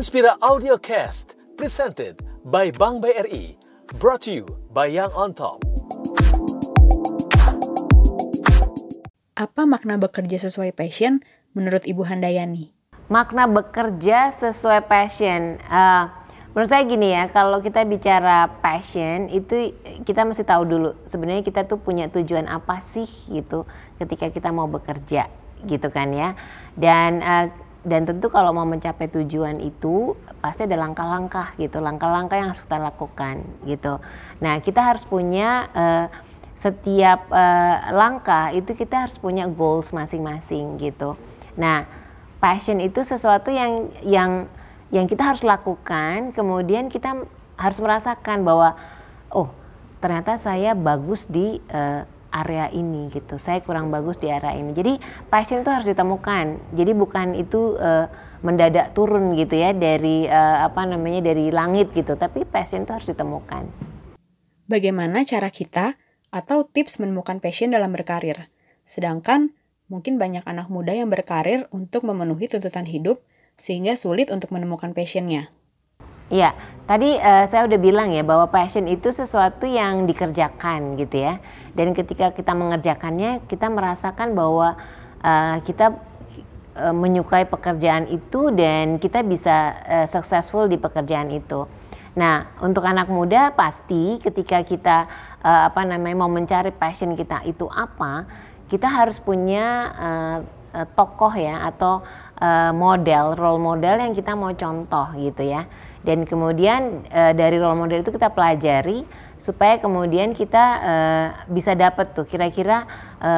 Inspira Audio Cast presented by Bank BRI, brought to you by Young on Top. Apa makna bekerja sesuai passion menurut Ibu Handayani? Makna bekerja sesuai passion. Uh, menurut saya gini ya, kalau kita bicara passion itu kita mesti tahu dulu sebenarnya kita tuh punya tujuan apa sih gitu ketika kita mau bekerja gitu kan ya. Dan uh, dan tentu kalau mau mencapai tujuan itu pasti ada langkah-langkah gitu langkah-langkah yang harus kita lakukan gitu. Nah kita harus punya uh, setiap uh, langkah itu kita harus punya goals masing-masing gitu. Nah passion itu sesuatu yang yang yang kita harus lakukan kemudian kita harus merasakan bahwa oh ternyata saya bagus di uh, area ini gitu. Saya kurang bagus di area ini. Jadi passion itu harus ditemukan. Jadi bukan itu uh, mendadak turun gitu ya dari uh, apa namanya dari langit gitu, tapi passion itu harus ditemukan. Bagaimana cara kita atau tips menemukan passion dalam berkarir? Sedangkan mungkin banyak anak muda yang berkarir untuk memenuhi tuntutan hidup sehingga sulit untuk menemukan passionnya. Iya, tadi uh, saya udah bilang ya bahwa passion itu sesuatu yang dikerjakan gitu ya. Dan ketika kita mengerjakannya, kita merasakan bahwa uh, kita uh, menyukai pekerjaan itu dan kita bisa uh, successful di pekerjaan itu. Nah, untuk anak muda pasti ketika kita uh, apa namanya mau mencari passion kita itu apa, kita harus punya uh, tokoh ya atau uh, model, role model yang kita mau contoh gitu ya dan kemudian e, dari role model itu kita pelajari supaya kemudian kita e, bisa dapat tuh kira-kira e,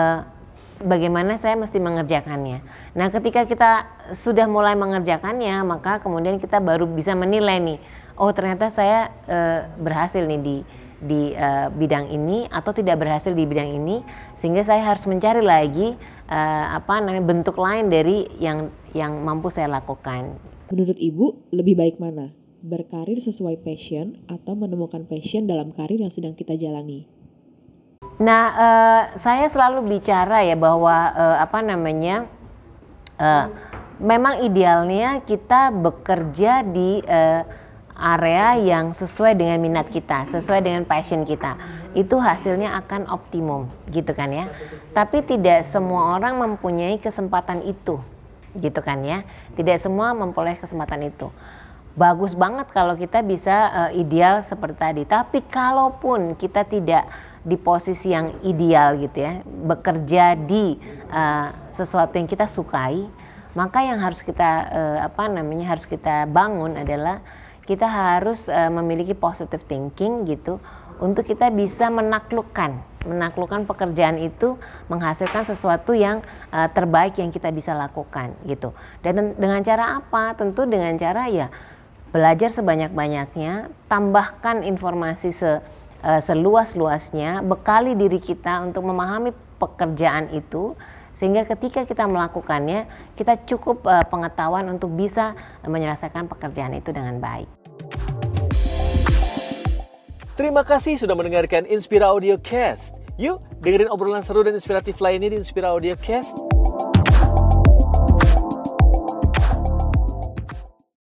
bagaimana saya mesti mengerjakannya. Nah, ketika kita sudah mulai mengerjakannya, maka kemudian kita baru bisa menilai nih, oh ternyata saya e, berhasil nih di di uh, bidang ini atau tidak berhasil di bidang ini sehingga saya harus mencari lagi uh, apa namanya bentuk lain dari yang yang mampu saya lakukan. Menurut Ibu lebih baik mana? Berkarir sesuai passion atau menemukan passion dalam karir yang sedang kita jalani? Nah, uh, saya selalu bicara ya bahwa uh, apa namanya, uh, memang idealnya kita bekerja di uh, area yang sesuai dengan minat kita, sesuai dengan passion kita. Itu hasilnya akan optimum, gitu kan ya. Tapi tidak semua orang mempunyai kesempatan itu, gitu kan ya. Tidak semua memperoleh kesempatan itu bagus banget kalau kita bisa uh, ideal seperti tadi. Tapi kalaupun kita tidak di posisi yang ideal gitu ya, bekerja di uh, sesuatu yang kita sukai, maka yang harus kita uh, apa namanya harus kita bangun adalah kita harus uh, memiliki positive thinking gitu untuk kita bisa menaklukkan menaklukkan pekerjaan itu menghasilkan sesuatu yang uh, terbaik yang kita bisa lakukan gitu. Dan dengan cara apa? Tentu dengan cara ya belajar sebanyak-banyaknya, tambahkan informasi se, uh, seluas-luasnya, bekali diri kita untuk memahami pekerjaan itu sehingga ketika kita melakukannya kita cukup uh, pengetahuan untuk bisa menyelesaikan pekerjaan itu dengan baik. Terima kasih sudah mendengarkan Inspira Audio Cast. Yuk dengerin obrolan seru dan inspiratif lainnya di Inspira Audio Cast.